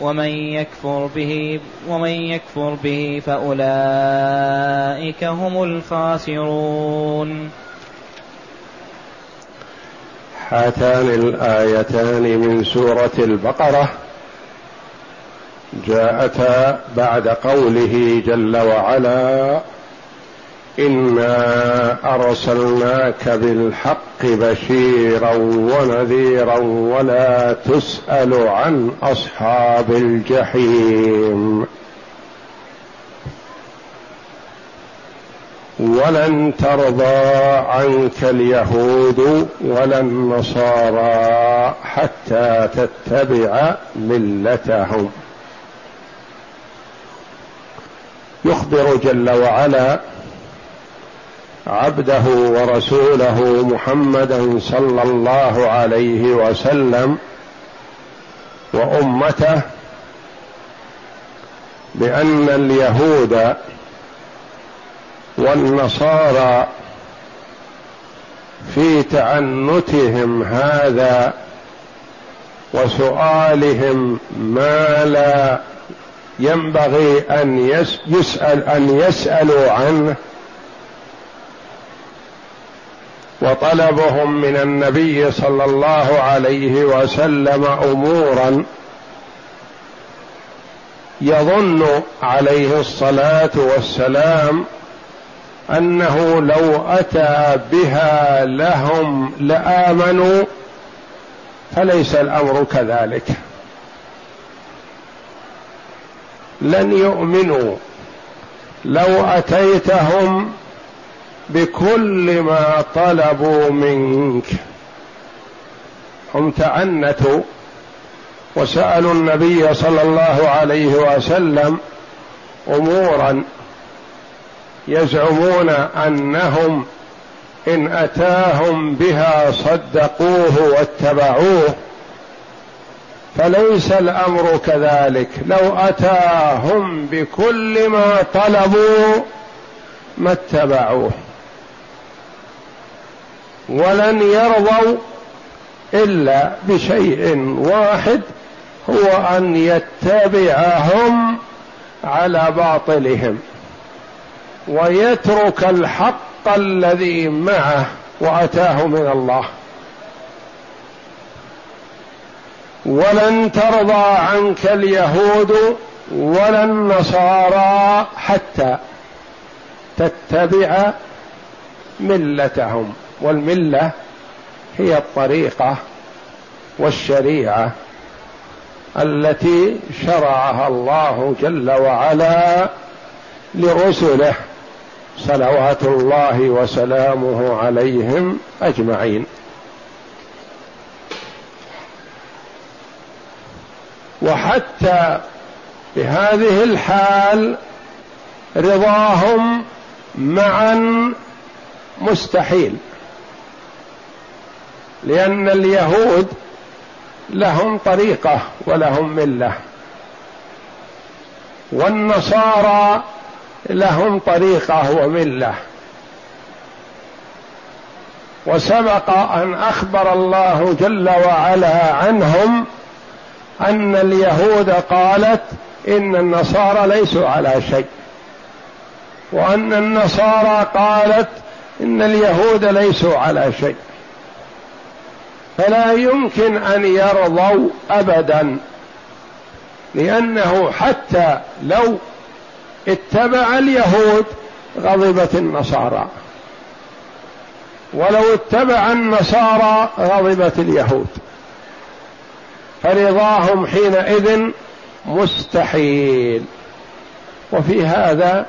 ومن يكفر به ومن يكفر به فأولئك هم الخاسرون. هاتان الآيتان من سورة البقرة. جاءتا بعد قوله جل وعلا انا ارسلناك بالحق بشيرا ونذيرا ولا تسال عن اصحاب الجحيم ولن ترضى عنك اليهود ولا النصارى حتى تتبع ملتهم. يخبر جل وعلا عبده ورسوله محمدا صلى الله عليه وسلم وأمته بأن اليهود والنصارى في تعنتهم هذا وسؤالهم ما لا ينبغي أن يسال أن يسألوا عنه وطلبهم من النبي صلى الله عليه وسلم أمورا يظن عليه الصلاة والسلام أنه لو أتى بها لهم لآمنوا فليس الأمر كذلك. لن يؤمنوا. لو أتيتهم بكل ما طلبوا منك. هم تعنتوا وسألوا النبي صلى الله عليه وسلم أمورا يزعمون أنهم إن أتاهم بها صدقوه واتبعوه فليس الأمر كذلك. لو أتاهم بكل ما طلبوا ما اتبعوه. ولن يرضوا إلا بشيء واحد هو أن يتبعهم على باطلهم ويترك الحق الذي معه وأتاه من الله. ولن ترضى عنك اليهود ولا النصارى حتى تتبع ملتهم. والملة هي الطريقة والشريعة التي شرعها الله جل وعلا لرسله صلوات الله وسلامه عليهم أجمعين. وحتى بهذه الحال رضاهم معا مستحيل. لأن اليهود لهم طريقة ولهم ملة. والنصارى لهم طريقة وملة. وسبق أن أخبر الله جل وعلا عنهم أن اليهود قالت إن النصارى ليسوا على شيء. وأن النصارى قالت إن اليهود ليسوا على شيء. فلا يمكن أن يرضوا ابدا لأنه حتى لو اتبع اليهود غضبت النصارى. ولو اتبع النصارى غضبت اليهود. فرضاهم حينئذ مستحيل. وفي هذا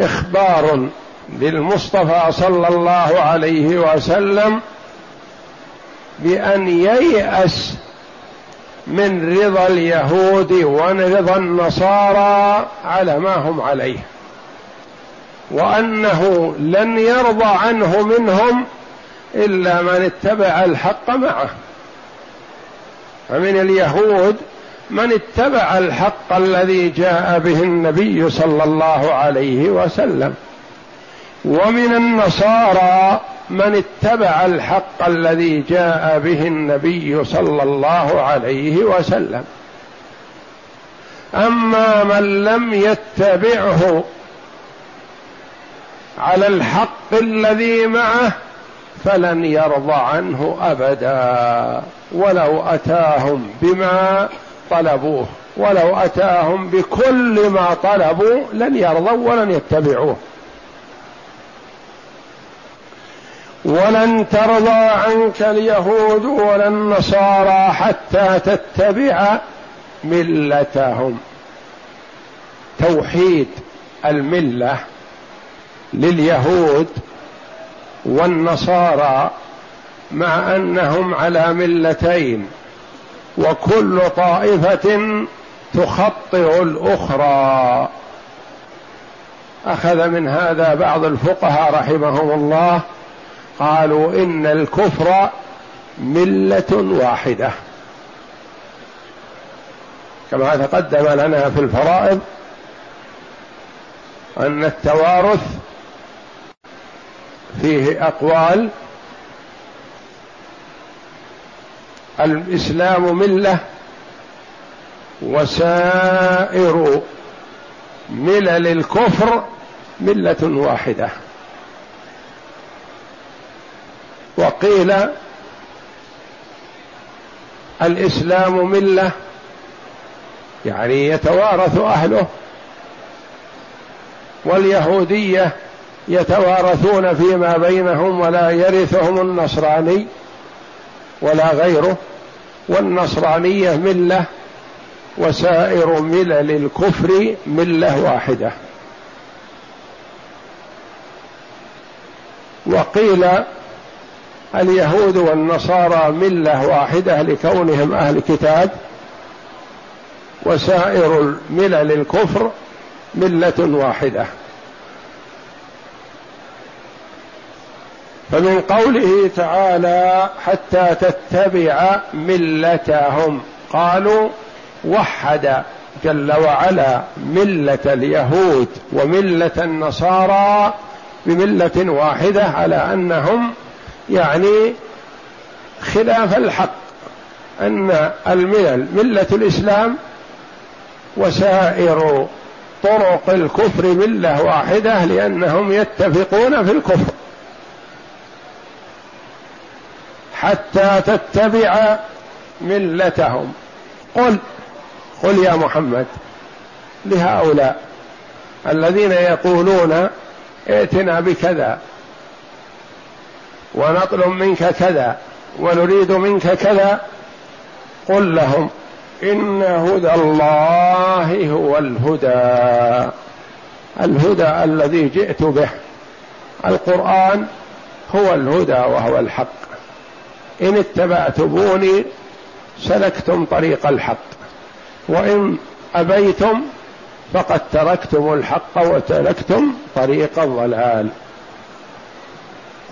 إخبار للمصطفى صلى الله عليه وسلم بأن ييأس من رضا اليهود ورضا النصارى على ما هم عليه. وأنه لن يرضى عنه منهم إلا من اتبع الحق معه. فمن اليهود من اتبع الحق الذي جاء به النبي صلى الله عليه وسلم. ومن النصارى من اتبع الحق الذي جاء به النبي صلى الله عليه وسلم. أما من لم يتبعه على الحق الذي معه فلن يرضى عنه أبدا. ولو أتاهم بما طلبوه ولو أتاهم بكل ما طلبوا لن يرضوا ولن يتبعوه. ولن ترضى عنك اليهود ولا النصارى حتى تتبع ملتهم. توحيد الملة لليهود والنصارى مع أنهم على ملتين وكل طائفة تخطئ الأخرى. أخذ من هذا بعض الفقهاء رحمهم الله قالوا إن الكفر ملة واحدة. كما تقدم لنا في الفرائض أن التوارث فيه أقوال الإسلام ملة وسائر ملل الكفر ملة واحدة. وقيل الإسلام ملة يعني يتوارث أهله واليهودية يتوارثون فيما بينهم ولا يرثهم النصراني ولا غيره والنصرانية ملة وسائر ملل الكفر ملة واحدة. وقيل اليهود والنصارى ملة واحدة لكونهم أهل كتاب وسائر ملل الكفر ملة واحدة. فمن قوله تعالى حتى تتبع ملتهم قالوا وحد جل وعلا ملة اليهود وملة النصارى بملة واحدة على أنهم يعني خلاف الحق أن الملل ملة الإسلام وسائر طرق الكفر ملة واحدة لأنهم يتفقون في الكفر حتى تتبع ملتهم. قل قل يا محمد لهؤلاء الذين يقولون ائتنا بكذا. ونطلب منك كذا ونريد منك كذا. قل لهم إن هدى الله هو الهدى. الهدى الذي جئت به. القرآن هو الهدى وهو الحق. إن اتبعتموني سلكتم طريق الحق. وإن أبيتم فقد تركتم الحق وتركتم طريق الضلال.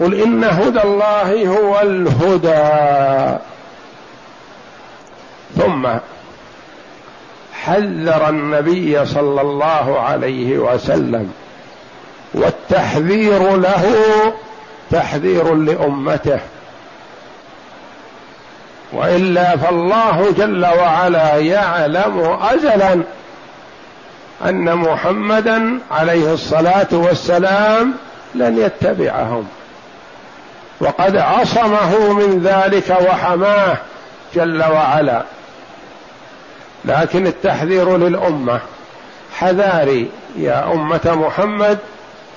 قل إن هدى الله هو الهدى. ثم حذر النبي صلى الله عليه وسلم والتحذير له تحذير لأمته. وإلا فالله جل وعلا يعلم ازلا أن محمدا عليه الصلاة والسلام لن يتبعهم. وقد عصمه من ذلك وحماه جل وعلا. لكن التحذير للأمة. حذاري يا أمة محمد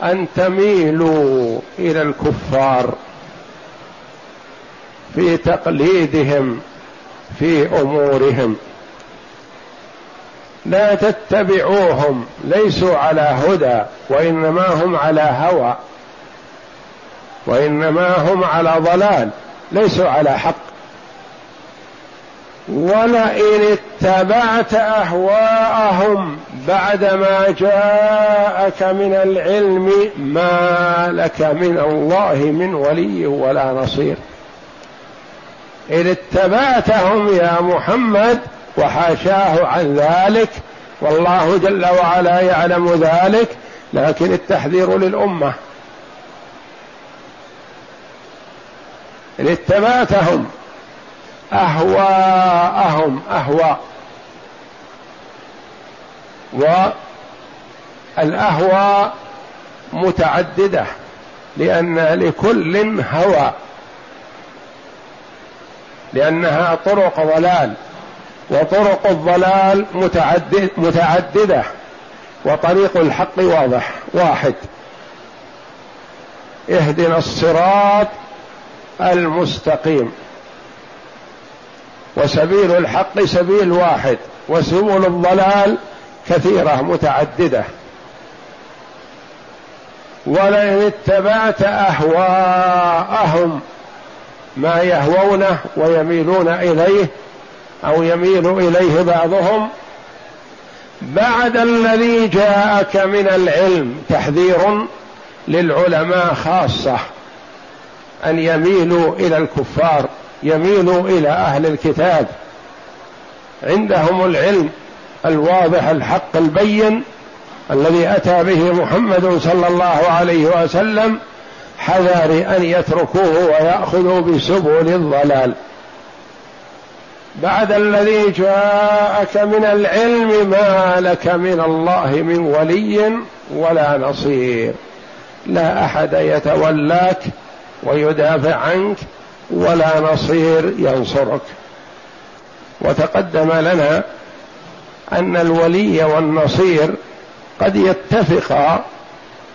أن تميلوا إلى الكفار في تقليدهم في أمورهم. لا تتبعوهم ليسوا على هدى وإنما هم على هوى. وإنما هم على ضلال ليسوا على حق. ولئن اتبعت أهواءهم بعدما جاءك من العلم ما لك من الله من ولي ولا نصير. إن اتبعتهم يا محمد وحاشاه عن ذلك والله جل وعلا يعلم ذلك لكن التحذير للأمة. إن اتبعتهم أهواءهم أهواء. والأهواء متعددة لأن لكل هوى لأنها طرق ضلال وطرق الضلال متعدد متعددة وطريق الحق واضح واحد. اهدنا الصراط المستقيم. وسبيل الحق سبيل واحد وسبل الضلال كثيرة متعددة. ولئن اتبعت أهواءهم ما يهوونه ويميلون إليه أو يميل إليه بعضهم بعد الذي جاءك من العلم تحذير للعلماء خاصة. أن يميلوا إلى الكفار يميلوا إلى أهل الكتاب. عندهم العلم الواضح الحق البين الذي أتى به محمد صلى الله عليه وسلم حذر أن يتركوه ويأخذوا بسبل الضلال. بعد الذي جاءك من العلم ما لك من الله من ولي ولا نصير. لا أحد يتولاك ويدافع عنك ولا نصير ينصرك. وتقدم لنا أن الولي والنصير قد يتفقا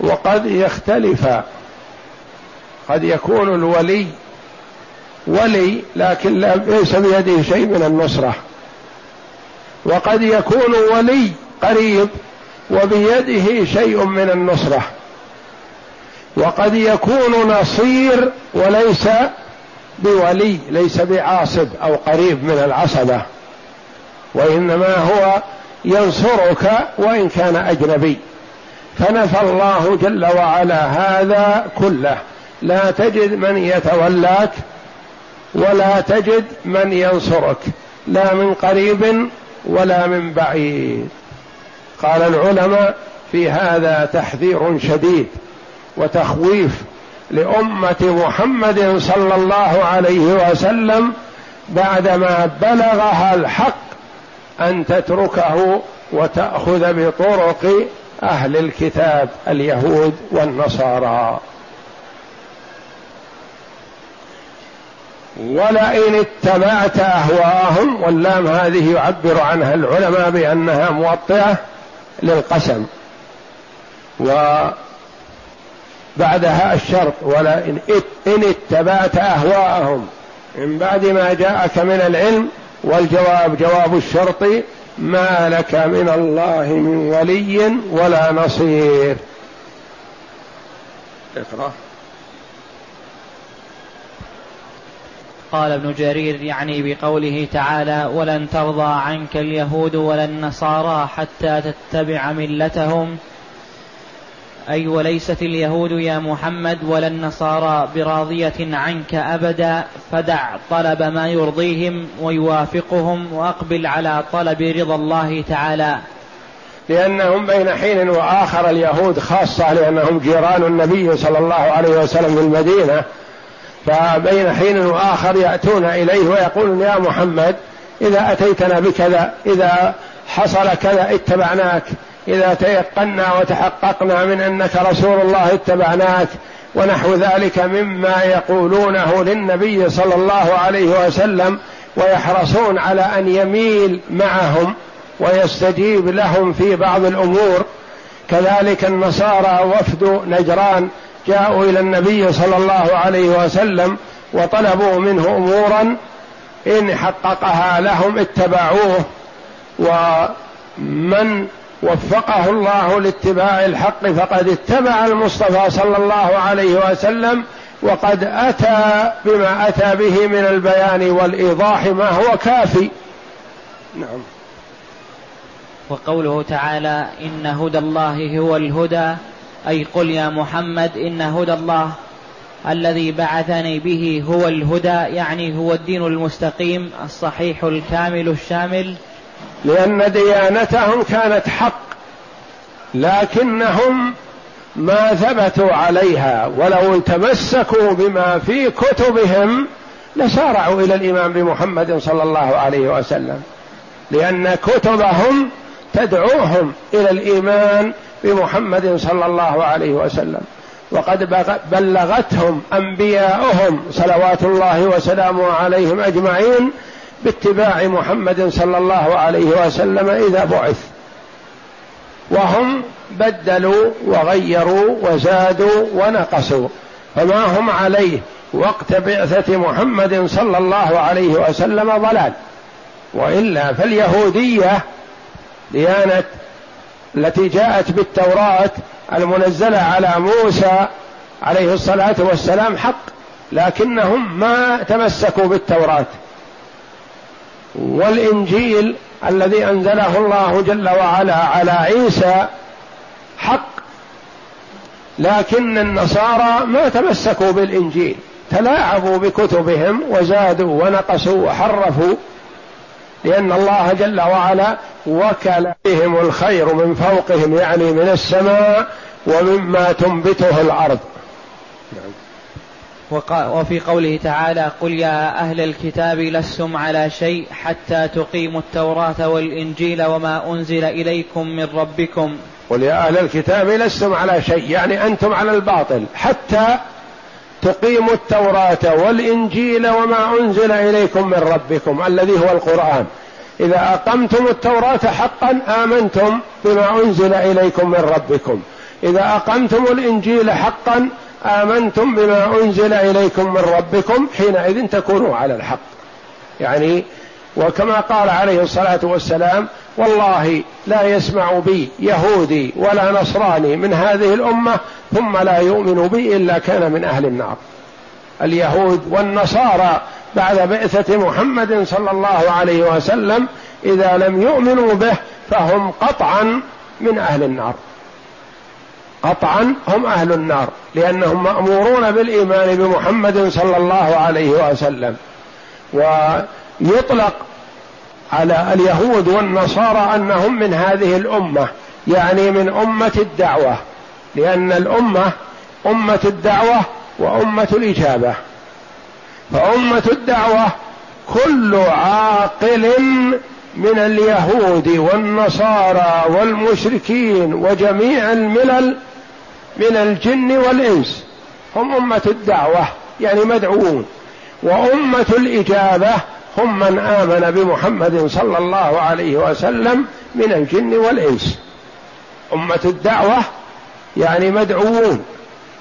وقد يختلفا قد يكون الولي ولي لكن ليس بيده شيء من النصرة. وقد يكون ولي قريب وبيده شيء من النصرة. وقد يكون نصير وليس بولي ليس بعاصب أو قريب من العصبة. وإنما هو ينصرك وإن كان أجنبي. فنفى الله جل وعلا هذا كله. لا تجد من يتولاك ولا تجد من ينصرك. لا من قريب ولا من بعيد. قال العلماء في هذا تحذير شديد. وتخويف لأمة محمد صلى الله عليه وسلم بعدما بلغها الحق أن تتركه وتأخذ بطرق أهل الكتاب اليهود والنصارى. ولئن اتبعت أهواءهم واللام هذه يعبر عنها العلماء بأنها موطئة للقسم. و بعدها الشرط ولا إن, إن اتبعت أهواءهم. من بعد ما جاءك من العلم والجواب جواب الشرط ما لك من الله من ولي ولا نصير. اقرأ. قال ابن جرير يعني بقوله تعالى ولن ترضى عنك اليهود ولا النصارى حتى تتبع ملتهم أي وليست اليهود يا محمد ولا النصارى براضية عنك أبدا فدع طلب ما يرضيهم ويوافقهم وأقبل على طلب رضا الله تعالى. لأنهم بين حين وآخر اليهود خاصة لأنهم جيران النبي صلى الله عليه وسلم في المدينة فبين حين وآخر يأتون إليه ويقولون يا محمد إذا أتيتنا بكذا إذا حصل كذا اتبعناك إذا تيقنا وتحققنا من أنك رسول الله اتبعناك ونحو ذلك مما يقولونه للنبي صلى الله عليه وسلم ويحرصون على أن يميل معهم ويستجيب لهم في بعض الأمور. كذلك النصارى وفد نجران جاءوا إلى النبي صلى الله عليه وسلم وطلبوا منه أمورا إن حققها لهم اتبعوه. ومن وفقه الله لاتباع الحق فقد اتبع المصطفى صلى الله عليه وسلم وقد أتى بما أتى به من البيان والإيضاح ما هو كافي. نعم. وقوله تعالى إن هدى الله هو الهدى أي قل يا محمد إن هدى الله الذي بعثني به هو الهدى يعني هو الدين المستقيم الصحيح الكامل الشامل. لأن ديانتهم كانت حق لكنهم ما ثبتوا عليها ولو تمسكوا بما في كتبهم لسارعوا إلى الايمان بمحمد صلى الله عليه وسلم لأن كتبهم تدعوهم إلى الإيمان بمحمد صلى الله عليه وسلم. وقد بلغتهم أنبياؤهم صلوات الله وسلامه عليهم أجمعين باتباع محمد صلى الله عليه وسلم إذا بعث. وهم بدلوا وغيروا وزادوا ونقصوا. فما هم عليه وقت بعثة محمد صلى الله عليه وسلم ضلال. وإلا فاليهودية ديانة التي جاءت بالتوراة المنزلة على موسى عليه الصلاة والسلام حق لكنهم ما تمسكوا بالتوراة. والإنجيل الذي أنزله الله جل وعلا على عيسى حق لكن النصارى ما تمسكوا بالإنجيل تلاعبوا بكتبهم وزادوا ونقصوا وحرفوا لأن الله جل وعلا وكل بهم الخير من فوقهم يعني من السماء ومما تنبته الأرض. وفي قوله تعالى قل يا أهل الكتاب لستم على شيء حتى تقيموا التوراة والإنجيل وما أنزل إليكم من ربكم. قل يا أهل الكتاب لستم على شيء يعني أنتم على الباطل حتى تقيموا التوراة والإنجيل وما أنزل إليكم من ربكم الذي هو القرآن. إذا أقمتم التوراة حقا آمنتم بما أنزل إليكم من ربكم. إذا أقمتم الإنجيل حقا آمنتم بما أنزل إليكم من ربكم حينئذ تكونوا على الحق. يعني وكما قال عليه الصلاة والسلام والله لا يسمع بي يهودي ولا نصراني من هذه الأمة ثم لا يؤمن بي إلا كان من أهل النار. اليهود والنصارى بعد بعثة محمد صلى الله عليه وسلم إذا لم يؤمنوا به فهم قطعا من أهل النار. قطعا هم أهل النار لأنهم مأمورون بالإيمان بمحمد صلى الله عليه وسلم. ويطلق على اليهود والنصارى أنهم من هذه الأمة يعني من أمة الدعوة لأن الأمة أمة الدعوة وأمة الإجابة. فأمة الدعوة كل عاقل من اليهود والنصارى والمشركين وجميع الملل من الجن والإنس. هم أمة الدعوة يعني مدعوون. وأمة الإجابة هم من آمن بمحمد صلى الله عليه وسلم من الجن والإنس. أمة الدعوة يعني مدعوون.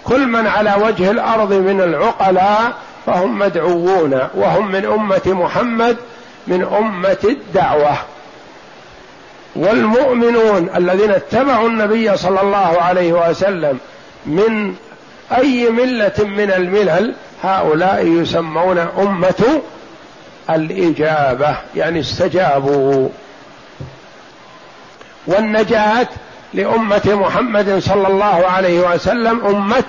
كل من على وجه الأرض من العقلاء فهم مدعوون وهم من أمة محمد من أمة الدعوة. والمؤمنون الذين اتبعوا النبي صلى الله عليه وسلم من أي ملة من الملل هؤلاء يسمون أمة الإجابة يعني استجابوا. والنجاة لأمة محمد صلى الله عليه وسلم أمة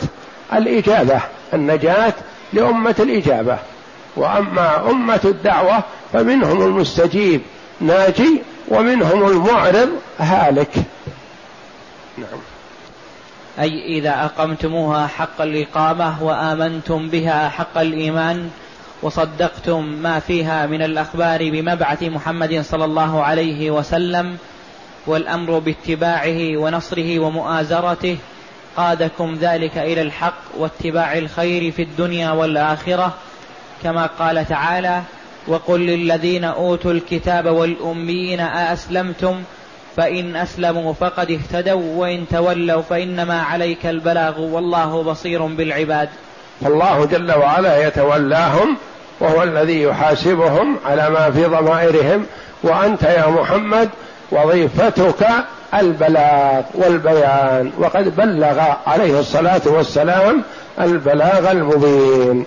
الإجابة. النجاة لأمة الإجابة. وأما أمة الدعوة فمنهم المستجيب. ناجي ومنهم المعرض هالك. نعم. أي إذا أقمتموها حق الإقامة وآمنتم بها حق الإيمان وصدقتم ما فيها من الأخبار بمبعث محمد صلى الله عليه وسلم والأمر باتباعه ونصره ومؤازرته قادكم ذلك إلى الحق واتباع الخير في الدنيا والآخرة كما قال تعالى وقل للذين أوتوا الكتاب والأميين أأسلمتم؟ فإن أسلموا فقد اهتدوا وإن تولوا فإنما عليك البلاغ والله بصير بالعباد. فالله جل وعلا يتولاهم وهو الذي يحاسبهم على ما في ضمائرهم. وأنت يا محمد وظيفتك البلاغ والبيان وقد بلغ عليه الصلاة والسلام البلاغ المبين.